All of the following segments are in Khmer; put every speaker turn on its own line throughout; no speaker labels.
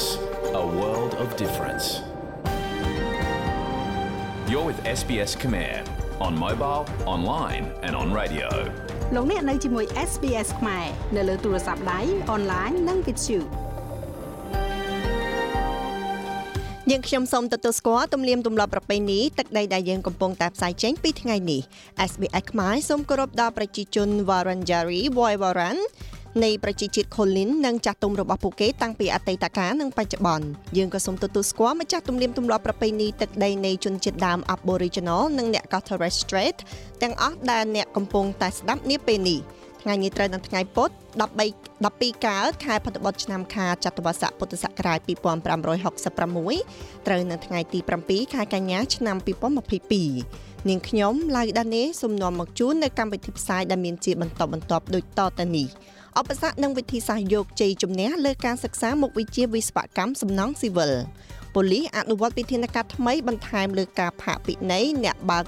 SBS, a world of difference. You're with SBS Khmer on mobile, online, and on radio.
លោកអ្នកនៅជាមួយ SBS ខ្មែរនៅលើទូរស័ព្ទដៃអនឡាញនិងវិទ្យុ
យើងខ្ញុំសូមទទួលស្គាល់ទំនៀមទម្លាប់ប្រពៃណីទឹកដីដែលយើងកំពុងតែផ្សាយចេញពីថ្ងៃនេះ SBS ខ្មែរសូមគោរពដល់ប្រជាជន Wurundjeri Woiwurrung នៃប្រជាជាតិ Kulin និងចាស់ទុំរបស់ពួកគេតាំងពីអតីតកាលនិងបច្ចុប្បន្នយើងក៏សូមទទួលស្គាល់ម្ចាស់ទំនៀមទម្លាប់ប្រពៃណីទឹកដីនៃជនជាតិដើម Aboriginal និងអ្នក Torres Strait ទាំងអស់ដែលអ្នកកំពុងតែស្ដាប់នាពេលនេះថ្ងៃនេះត្រូវនៅថ្ងៃពុធ13 12កើតខែផុតបុត្រឆ្នាំខាចត្វាស័កពុទ្ធសករាជ2566ត្រូវនៅថ្ងៃទី7ខែកញ្ញាឆ្នាំ2022នាងខ្ញុំឡៅដានេសូមនាំមកជូននៅកម្មវិធីផ្សាយដែលមានជាបន្តបន្ទាប់ដូចតទៅនេះ ឧបសគ្គនិងវិធីសាស្ត្រយកជ័យជំនះលើការសិក្សាមុខវិជ្ជាវិស្វកម្មសំណង់ស៊ីវិលប៉ូលីសអនុវត្តវិធានការថ្មីបន្ថែមលើការផាកពិន័យអ្នកបើក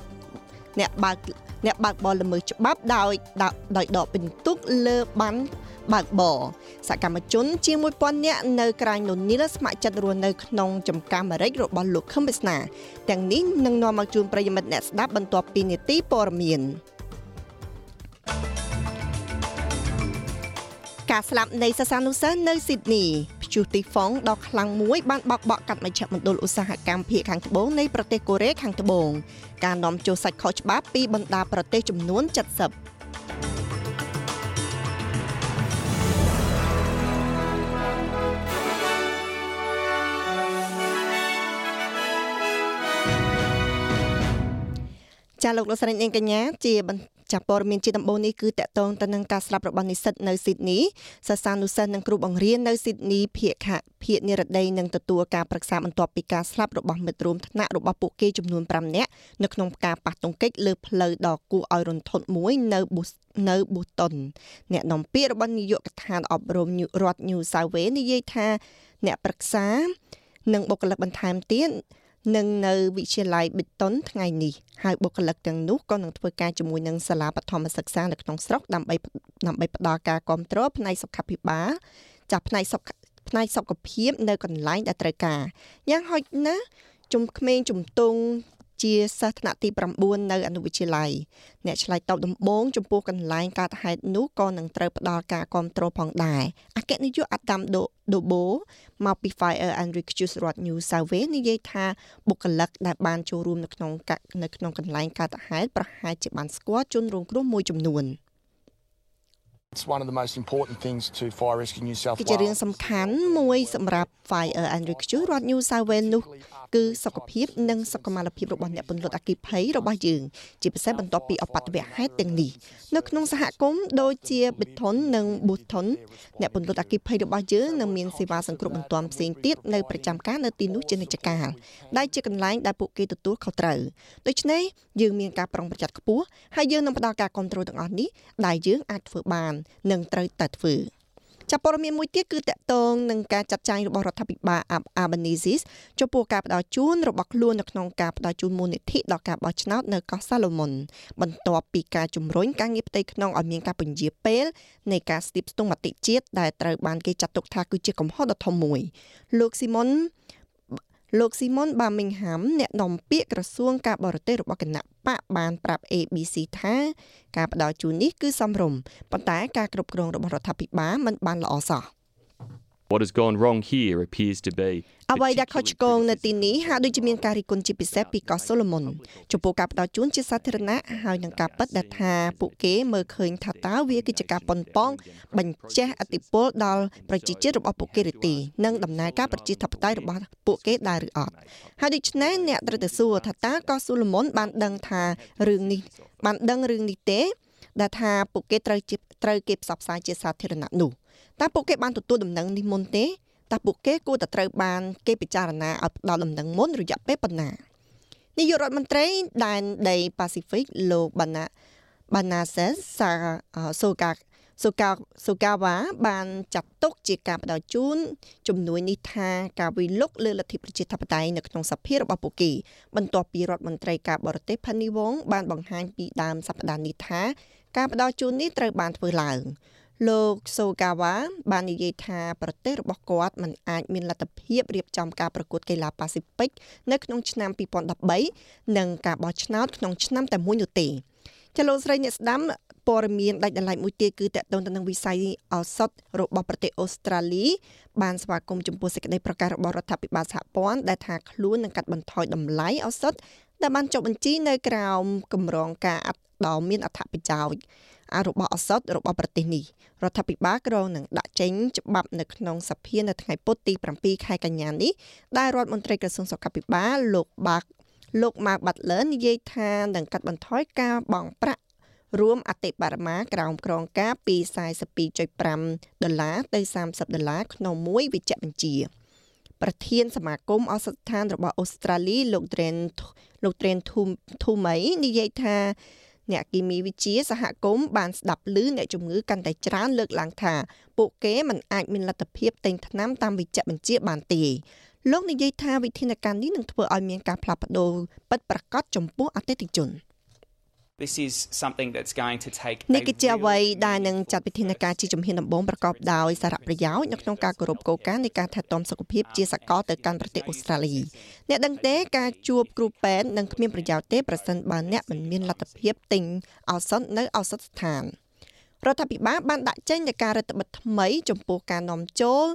អ្នកបើកអ្នកបើកបរល្មើសច្បាប់ដោយដោយដកពិន្ទុលើបានបើកបរសកម្មជនជាង1000នាក់នៅក្រៅនូនីលស្ម័គ្រចិត្តរស់នៅក្នុងចំការអាមេរិករបស់លោកខឹមវាសនាទាំងនេះនឹងនាំមកជូនប្រិយមិត្តអ្នកស្ដាប់បន្ទាប់ពីនីតិព័រមៀន ការស្លាប់នៃសាសានុសិស្សនៅស៊ីដនីព្យុះទីហ្វុងដ៏ខ្លាំងមួយបានបោកបក់កាត់មជ្ឈមណ្ឌលឧស្សាហកម្មភាគខាងត្បូងនៃប្រទេសកូរ៉េខាងត្បូងការនាំចូលសាច់ខុសច្បាប់ពីបណ្ដាប្រទេសចំនួន70ចាលោកលោកស្រីនាងកញ្ញាជា ចាព័ត៌មានជាដំបូងនេះគឺតកតងទៅនឹងការស្លាប់របស់និស្សិតនៅស៊ីដនីសិស្សានុសិស្សនិងគ្រូបង្រៀននៅស៊ីដនីភាគខភាគនិរដីនឹងទទួលការប្រឹក្សាបន្ទាប់ពីការស្លាប់របស់មិត្តរួមថ្នាក់របស់ពួកគេចំនួន5នាក់នៅក្នុងការប៉ះទង្គិចលើផ្លូវដ៏គួរឲ្យរន្ធត់មួយនៅនៅប៊ូតុនអ្នកនាំពាក្យរបស់នាយកដ្ឋានអប់រំរដ្ឋ New South Wales និយាយថាអ្នកប្រឹក្សានិងបុគ្គលិកបន្ថែមទៀត នឹងនៅវិទ្យាល័យប៊ីតុនថ្ងៃនេះហើយបុគ្គលិកទាំងនោះក៏នឹងធ្វើការជាមួយនឹងសាលាបឋមសិក្សានៅក្នុងស្រុកដើម្បីដើម្បីផ្ដល់ការគ្រប់គ្រងផ្នែកសុខាភិបាលចាស់ផ្នែកសុខផ្នែកសុខភាពនៅកន្លែងដែលត្រូវការយ៉ាងហោចណាស់ជំក្មេងជំទង់ ជាសិស្សថ្នាក់ទី9នៅអនុវិទ្យាល័យអ្នកឆ្លើយតបដំបូងចំពោះកន្លែងកើតហេតុនោះក៏នឹងត្រូវផ្ដល់ការគ្រប់គ្រងផងដែរអគ្គនាយកអាដាមដូដូបូមកពី Fire and Rescue រដ្ឋ New South Wales និយាយថាបុគ្គលិកដែលបានចូលរួមនៅក្នុងនៅក្នុងកន្លែងកើតហេតុប្រហែលជាបានស្គាល់ជនរងគ្រោះមួយចំនួន។
It's one of the most important things to Fire Rescue New South Wales
គឺជារឿងសំខាន់មួយសម្រាប់ Fire and Rescue រដ្ឋ New South Wales នោះគឺសុខភាពនិងសុខុមាលភាពរបស់អ្នកពន្លត់អគ្គិភ័យរបស់យើងជាពិសេសបន្ទាប់ពីអបតវហេតុទាំងនេះនៅក្នុងសហគមន៍ដូចជា Beton និង Button អ្នកពន្លត់អគ្គិភ័យរបស់យើងនឹងមានសេវាសង្គ្រោះបន្ទាន់ផ្សេងទៀតនៅប្រចាំការនៅទីនោះជានិច្ចកាលដែលជាកន្លែងដែលពួកគេទទួលខុសត្រូវដូច្នេះយើងមានការប្រុងប្រយ័ត្នខ្ពស់ហើយយើងនឹងផ្ដល់ការគ្រប់គ្រងទាំងអស់នេះដែលយើងអាចធ្វើបាននិងត្រូវតែធ្វើចាប់ព័ត៌មានមួយទៀតគឺតកតងនឹងការចាត់ចែងរបស់រដ្ឋាភិបាល Albanese ចំពោះការផ្ដល់ជូនរបស់ខ្លួននៅក្នុងការផ្ដល់ជូនមូលនិធិដល់ការបោះឆ្នោតនៅកោះសាឡូមុនបន្ទាប់ពីការជំរុញការងារផ្ទៃក្នុងឲ្យមានការពន្យាពេលនៃការស្ទាបស្ទង់មតិជាតិដែលត្រូវបានគេចាត់ទុកថាគឺជាកំហុសដ៏ធំមួយលោកស៊ីមុនលោកស៊ីមុនបាមីងហាំអ្នកនាំពាក្យក្រសួងការបរទេសរបស់គណៈ បកបានប្រាប់ ABC ថាការផ្ដល់ជូននេះគឺសមរម្យប៉ុន្តែការគ្រប់គ្រងរបស់រដ្ឋាភិបាលមិនបានល្អសោះ
What has gone wrong here appears to be
អ្វីដែលខុសឆ្គងនៅទីនេះហាក់ដូចជាមានការរិះគន់ជាពិសេសពីកោះសូឡូមុនចំពោះការផ្ដល់ជូនជាសាធារណៈហើយនឹងការប៉ັດដែលថាពួកគេមើលឃើញថាតើវាគឺជាការប៉ុនប៉ងបញ្ចេះអធិបុលដល់ប្រជាជាតិរបស់ពួកគេឬទេនិងដំណើរការប្រជាធិបតេយ្យរបស់ពួកគេដែរឬអត់ហើយដូច្នេះអ្នកត្រូវទៅសួរថាតើកោះសូឡូមុនបានដឹងថារឿងនេះបានដឹងរឿងនេះទេដែលថាពួកគេត្រូវត្រូវគេផ្សព្វផ្សាយជាសាធារណៈនោះ តើពួកគេបានទទួលដំណឹងនេះមុនទេតើពួកគេគួរតែត្រូវបាន គេពិចារណាឲ្យផ្ដល់ដំណឹងមុនរយៈពេលប៉ុណ្ណានាយករដ្ឋមន្ត្រីដែនដីប៉ាស៊ីហ្វិកលោកបាណាបាណាសេសសាសូកាសូកាសូកាវ៉ាបានចាត់ទុកជាការផ្ដល់ជូនជំនួយនេះថាការវិលុកលើលទ្ធិប្រជាធិបតេយ្យនៅក្នុងសភារបស់ពួកគេបន្ទាប់ពីរដ្ឋមន្ត្រីការបរទេសផានីវងបានបង្ហាញពីដើមសប្តាហ៍នេះថាការផ្ដល់ជូននេះត្រូវបានធ្វើឡើង លោកសូកាវ៉ាបាននិយាយថាប្រទេសរបស់គាត់មិនអាចមានលទ្ធភាពរៀបចំការប្រកួតកីឡាប៉ាស៊ីហ្វិកនៅក្នុងឆ្នាំ2013និងការបោះឆ្នោតក្នុងឆ្នាំតែមួយនោះទេចលនាស្រីអ្នកស្ដាំព័ត៌មានដាច់ដライមួយទៀតគឺតកតងទៅនឹងវិស័យឱសថរបស់ប្រទេសអូស្ត្រាលីបានស្វាគមន៍ចំពោះសេចក្តីប្រកាសរបស់រដ្ឋាភិបាលសហព័ន្ធដែលថាខ្លួននឹងកាត់បន្ថយតម្លៃឱសថដែលបានចុះបញ្ជីនៅក្រោមគម្រោងការអត់ដ៏មានអត្ថប្រយោជន៍ របស់ឱសថរបស់ប្រទេសនេះរដ្ឋាភិបាលក្រងនឹងដាក់ចេញច្បាប់នៅក្នុងសភានៅថ្ងៃពុធទី7ខែកញ្ញានេះដែលរដ្ឋមន្ត្រីក្រសួងសុខាភិបាលលោកបាក់លោក Mark Butler និយាយថានឹងកាត់បន្ថយការបង់ប្រាក់រួមអតិបរមាក្រោមក្រងការពី42.5ដុល្លារទៅ30ដុល្លារក្នុងមួយវិជ្ជបញ្ជាប្រធានសមាគមអសដ្ឋានរបស់អូស្ត្រាលីលោក Dren លោក Dren Thumai និយាយថា អ្នកគីមីវិទ្យាសហគមន៍បានស្ដាប់ឮអ្នកជំងឺកាន់តែច្រើនលើកឡើងថាពួកគេមិនអាចមានលទ្ធភាពទិញថ្នាំតាមវិជ្ជបញ្ជាបានទេលោកនិយាយថាវិធានការនេះនឹងធ្វើឲ្យមានការផ្លាស់ប្ដូរពិតប្រាកដចំពោះអតិថិជន។
This is something that's going to take
នេះគឺជាអ្វីដែលនឹងចាត់វិធានការជាជំហានដំបូងប្រកបដោយសារៈប្រយោជន៍នៅក្នុងការគោរពគោលការណ៍នៃការថែទាំសុខភាពជាសកលទៅកាន់ប្រទេសអូស្ត្រាលីអ្នកដឹងទេការជួបគ្រូពេទ្យនឹងគ្មានប្រយោជន៍ទេប្រសិនបើអ្នកមិនមានលទ្ធភាពទិញឱសថនៅឱសថស្ថានរដ្ឋាភិបាលបានដាក់ចេញនូវការរដ្ឋបិទថ្មីចំពោះការនាំចូល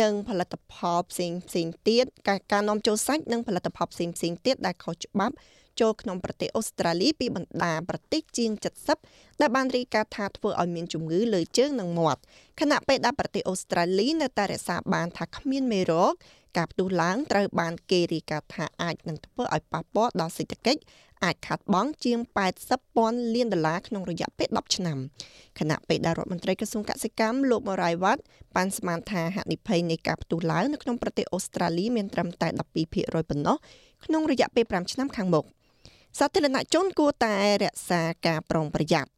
និងផលិតផលផ្សេងផ្សេងទៀតការការនាំចូលសាច់និងផលិតផលផ្សេងផ្សេងទៀតដែលខុសច្បាប់ ចូលក្នុងប្រទេសអូស្ត្រាលីពីបណ្ដាប្រទេសជាង70ដែលបានរាយការណ៍ថាធ្វើឲ្យមានជំងឺលើជើងនិងមាត់ខណៈពេលដែលប្រទេសអូស្ត្រាលីនៅតែរក្សាបានថាគ្មានមេរោគការផ្ទុះឡើងត្រូវបានគេរាយការណ៍ថាអាចនឹងធ្វើឲ្យប៉ះពាល់ដល់សេដ្ឋកិច្ចអាចខាត់បង់ជាង80ពាន់លានដុល្លារក្នុងរយៈពេល10ឆ្នាំខណៈពេលដែលរដ្ឋមន្ត្រីក្រសួងកសិកម្មលោក Morai Watt បានស្មានថាហានិភ័យនៃការផ្ទុះឡើងនៅក្នុងប្រទេសអូស្ត្រាលីមានត្រឹមតែ12%ប៉ុណ្ណោះក្នុងរយៈពេល5ឆ្នាំខាងមុខ។ សាធារណជនគួរតែរក្សាការប្រុងប្រយ័ត្ន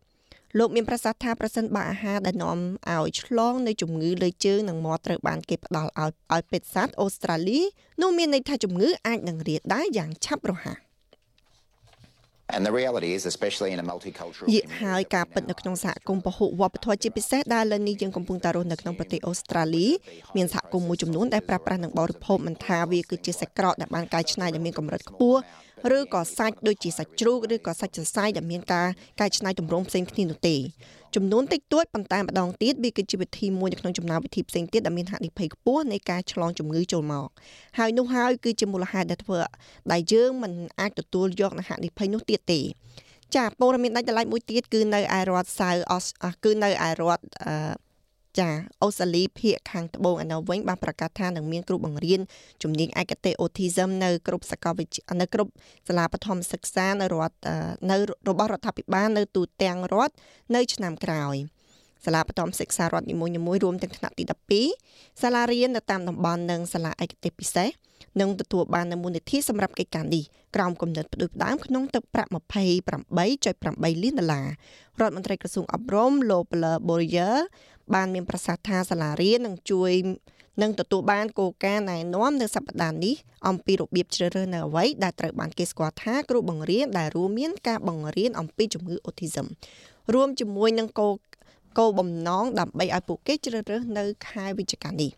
លោកមានប្រសាសន៍ថាប្រសិនបើអាហារដែលនាំឲ្យឆ្លងនៅជំងឺលើជើងនិងមាត់ត្រូវបានគេផ្ដល់ឲ្យឲ្យពេទ្យសត្វអូស្ត្រាលីនោះមានន័យថាជំងឺអាចនឹងរាលដាលយ៉ាងឆាប់រហ័ស
And the reality is especially in a multicultural
យេហើយការពិតនៅក្នុងសហគមន៍ពហុវប្បធម៌ជាពិសេសដែលឥឡូវនេះយើងកំពុងតែរស់នៅក្នុងប្រទេសអូស្ត្រាលីមានសហគមន៍មួយចំនួនដែលប្រើប្រាស់និងបរិភោគមិនថាវាគឺជាសាច់ក្រកដែលបានកែច្នៃដែលមានកម្រិតខ្ពស់ ឬក៏សាច់ដូចជាសាច់ជ្រូកឬក៏សាច់សរសៃដែលមានការកែច្នៃទម្រង់ផ្សេងគ្នានោះទេចំនួនតិចតួចប៉ុន្តែម្ដងទៀតវាគឺជាវិធីមួយនៅក្នុងចំណោមវិធីផ្សេងទៀតដែលមានហានិភ័យខ្ពស់នៃការឆ្លងជំងឺចូលមកហើយនោះហើយគឺជាមូលហេតុដែលធ្វើដែលយើងមិនអាចទទួលយកនៅហានិភ័យនោះទៀតទេចាព័ត៌មានដាច់ដライមួយទៀតគឺនៅឯរដ្ឋសៅអសគឺនៅឯរដ្ឋអឺ ចាអូស្ត្រាលីភាគខាងត្បូងឯនោះវិញបានប្រកាសថានឹងមានគ្រូបង្រៀនជំនាញឯកទេស Autism នៅគ្រប់សាកលវិទ្យានៅគ្រប់សាលាបឋមសិក្សានៅរដ្ឋនៅរបស់រដ្ឋាភិបាលនៅទូទាំងរដ្ឋនៅ ឆ្នាំក្រោយសាលាបឋមសិក្សារដ្ឋនីមួយៗរួមទាំងថ្នាក់ទី12សាលារៀននៅតាមតំបន់និងសាលាឯកទេសពិសេស នឹងទទួលបាននូវមូលនិធិសម្រាប់កិច្ចការនេះក្រោមគំនិតផ្ដួចផ្ដើមក្នុងទឹកប្រាក់28.8លានដុល្លាររដ្ឋមន្ត្រីក្រសួងអប់រំលោក Blair Boyer បានមានប្រសាសន៍ថាសាលារៀននឹងជួយនឹងទទួលបានគោលការណ៍ណែនាំនៅសប្តាហ៍នេះអំពីរបៀបជ្រើសរើសនៅអ្វីដែលត្រូវបានគេស្គាល់ថាគ្រូបង្រៀនដែលរួមមានការបង្រៀនអំពីជំងឺ Autism រួមជាមួយនឹងគោលគោលបំណងដើម្បីឲ្យពួកគេជ្រើសរើសនៅខែវិច្ឆិកានេះ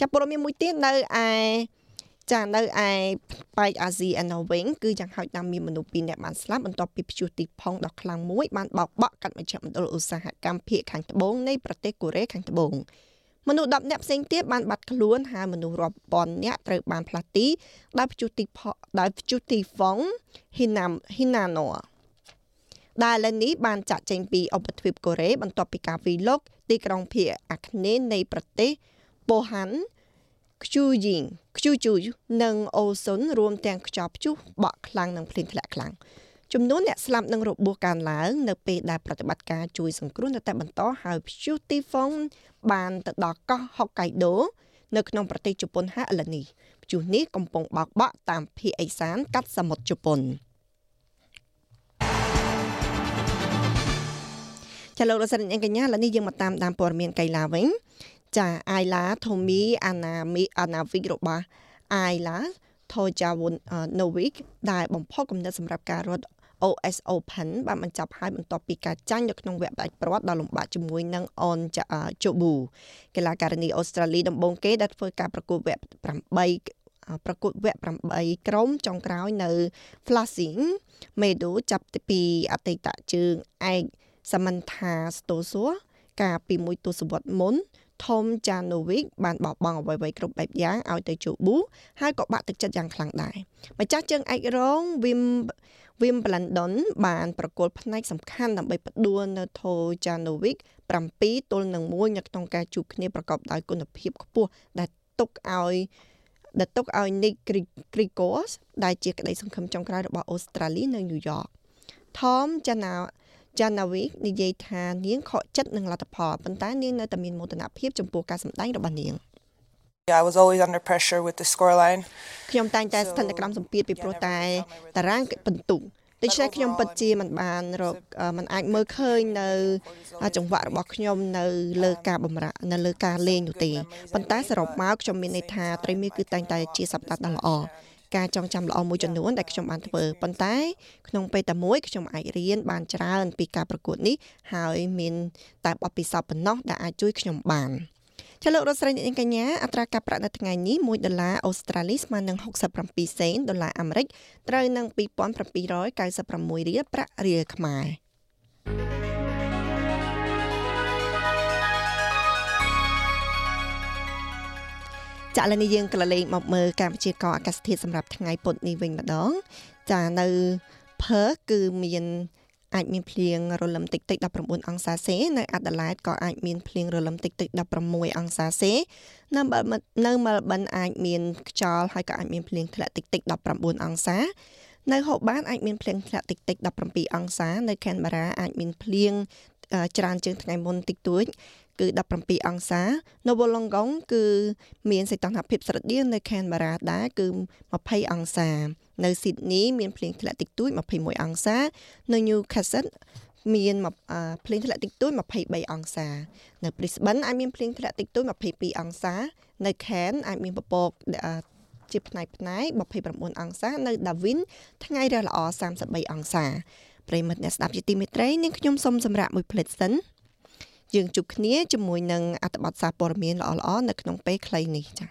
ចាប់ព័ត៌មានមួយទៀតនៅឯ ចានៅឯប៉ែកអាស៊ីឯណូវិញគឺយ៉ាងហោចណាស់មានមនុស្ស2នាក់បានស្លាប់បន្ទាប់ពីព្យុះទីផុងដ៏ខ្លាំងមួយបានបោកបក់កាត់មជ្ឈមណ្ឌលឧស្សាហកម្មភាគខាងត្បូងនៃប្រទេសកូរ៉េខាងត្បូងមនុស្ស10នាក់ផ្សេងទៀតបានបាត់ខ្លួនហើយមនុស្សរាប់ពាន់នាក់ត្រូវបានផ្លាស់ទីដោយព្យុះទីផដោយព្យុះទីហ្វុងហ៊ីណាហ៊ីណាណូដែលឥឡូវនេះបានចាក់ចេញពីឧបទ្វីបកូរ៉េបន្ទាប់ពីការវិលុកទីក្រុងភាគអាគ្នេយ៍នៃប្រទេសប៉ូហាន់ ខ្ជូយីងខ្ជូជូនិងអូសុនរួមទាំងខ្យល់ព្យុះបក់ខ្លាំងនិងភ្លៀងធ្លាក់ខ្លាំងចំនួនអ្នកស្លាប់និងរបួសកើនឡើងនៅពេលដែលប្រតិបត្តិការជួយសង្គ្រោះនៅតែបន្តហើយព្យុះទីហ្វុងបានទៅដល់កោះហុកកៃដូនៅក្នុងប្រទេសជប៉ុនហើយឥឡូវនេះព្យុះនេះកំពុងបោកបក់តាមភាគឦសានកាត់សមុទ្រជប៉ុនចាលោកលោកស្រីអ្នកកញ្ញាឥឡូវនេះយើងមកតាមដានព័ត៌មានកីឡាវិញ ចាអាយឡាថូមីអាណាមីអាណាវិករបស់អាយឡាថូចាវុនណូវិកដែលបំផុសកំណត់សម្រាប់ការរត់ OS Open បានបញ្ចប់ហើយបន្ទាប់ពីការចាញ់នៅក្នុងវគ្គផ្ដាច់ព្រាត់ដ៏លំបាកជាមួយនឹងអនជូប៊ូកីឡាការិនីអូស្ត្រាលីដំបូងគេដែលធ្វើការប្រកួតវគ្គ8ប្រកួតវគ្គ8ក្រុមចុងក្រោយនៅ Flushing Meadow ចាប់ពីអតីតជើងឯក Samantha Stosur កាលពីមួយទសវត្សរ៍មុន Tom Janovic បានបោះបង់អ្វីៗគ្រប់បែបយ៉ាងឲ្យទៅជូប៊ូហើយក៏បាក់ទឹកចិត្តយ៉ាងខ្លាំងដែរម្ចាស់ជើងឯករង Wim Wimbledon បានប្រកួតផ្នែកសំខាន់ដើម្បីផ្ដួលនៅ Tom Janovic 7ទល់នឹង1នៅក្នុងការជួបគ្នាប្រកបដោយគុណភាពខ្ពស់ដែលទុកឲ្យដែលទុកឲ្យ Nick Kyrgios ដែលជាក្តីសង្ឃឹមចុងក្រោយរបស់អូស្ត្រាលីនៅញូវយ៉ក Tom Jana Janavi និយាយថានាងខកចិត្តនឹងលទ្ធផលប៉ុន្តែនាងនៅតែមានមោទនភាពចំពោះការសម្ដែងរបស់នាង
Yeah, I was always under pressure with the scoreline.
ខ្ញុំតែងតែស្ថិតនៅក្រោមសម្ពាធពីព្រោះតែតារាងបន្ទុកដូច្នេះខ្ញុំពិតជាមិនបានរកមិនអាចមើលឃើញនៅចង្វាក់របស់ខ្ញុំនៅលើការបំរានៅលើការលេងនោះទេប៉ុន្តែសរុបមកខ្ញុំមានន័យថាត្រីមាសគឺតែងតែជាសប្តាហ៍ដ៏ល្អ ការចងចាំល្អមួយចំនួនដែលខ្ញុំបានធ្វើប៉ុន្តែក្នុងពេលតែមួយខ្ញុំអាចរៀនបានច្រើនពីការប្រកួតនេះហើយមានតែបទពិសោធន៍ប៉ុណ្ណោះដែលអាចជួយខ្ញុំបានចលនារដ្ឋស្រីអ្នកនាងកញ្ញាអត្រាការប្រាក់នៅថ្ងៃនេះ1ដុល្លារអូស្ត្រាលីស្មើនឹង67សេនដុល្លារអាមេរិកត្រូវនឹង2796រៀលប្រាក់រៀលខ្មែរ ចាឥឡូវនេះយើងក៏លេងមកមើលការវិជាកអាកាសធាតុសម្រាប់ថ្ងៃពុធនេះវិញម្ដង ចានៅផឺគឺមានអាចមានភ្លៀងរលឹមតិចតិច19អង្សាសេនៅអាដាលេដក៏អាចមានភ្លៀងរលឹមតិចតិច16អង្សាសេនៅនៅមែលប៊នអាចមានខ្យល់ហើយក៏អាចមានភ្លៀងធ្លាក់តិចតិច19អង្សានៅហូបាតអាចមានភ្លៀងធ្លាក់តិចតិច17អង្សា នៅខេនបារ៉ាអាចមានភ្លៀងច្រើនជាងថ្ងៃមុនតិចតួច គឺ17អង្សា នៅវ៉ូឡុងកុងគឺមានសីតុណ្ហភាពស្រដៀងនៅខេនបារ៉ាដែរគឺ20អង្សា នៅស៊ីដនីមានភ្លៀងធ្លាក់តិចតួច21អង្សា នៅញូខាសិតមានភ្លៀងធ្លាក់តិចតួច23អង្សា នៅ Brisbane អាចមានភ្លៀងធ្លាក់តិចតួច22អង្សា នៅ Cairns អាចមានពពកជាផ្នែកផ្នែក29អង្សានៅ Darwin ថ្ងៃរះល្អ33អង្សាប្រិមិត្តអ្នកស្ដាប់ជាទីមេត្រីនាងខ្ញុំសូមសម្រាប់មួយផ្លេតសិន យើងជួបគ្នាជាមួយនឹងអត្ថបទសារព័ត៌មានល្អៗនៅក្នុងពេលខ្លីនេះចា៎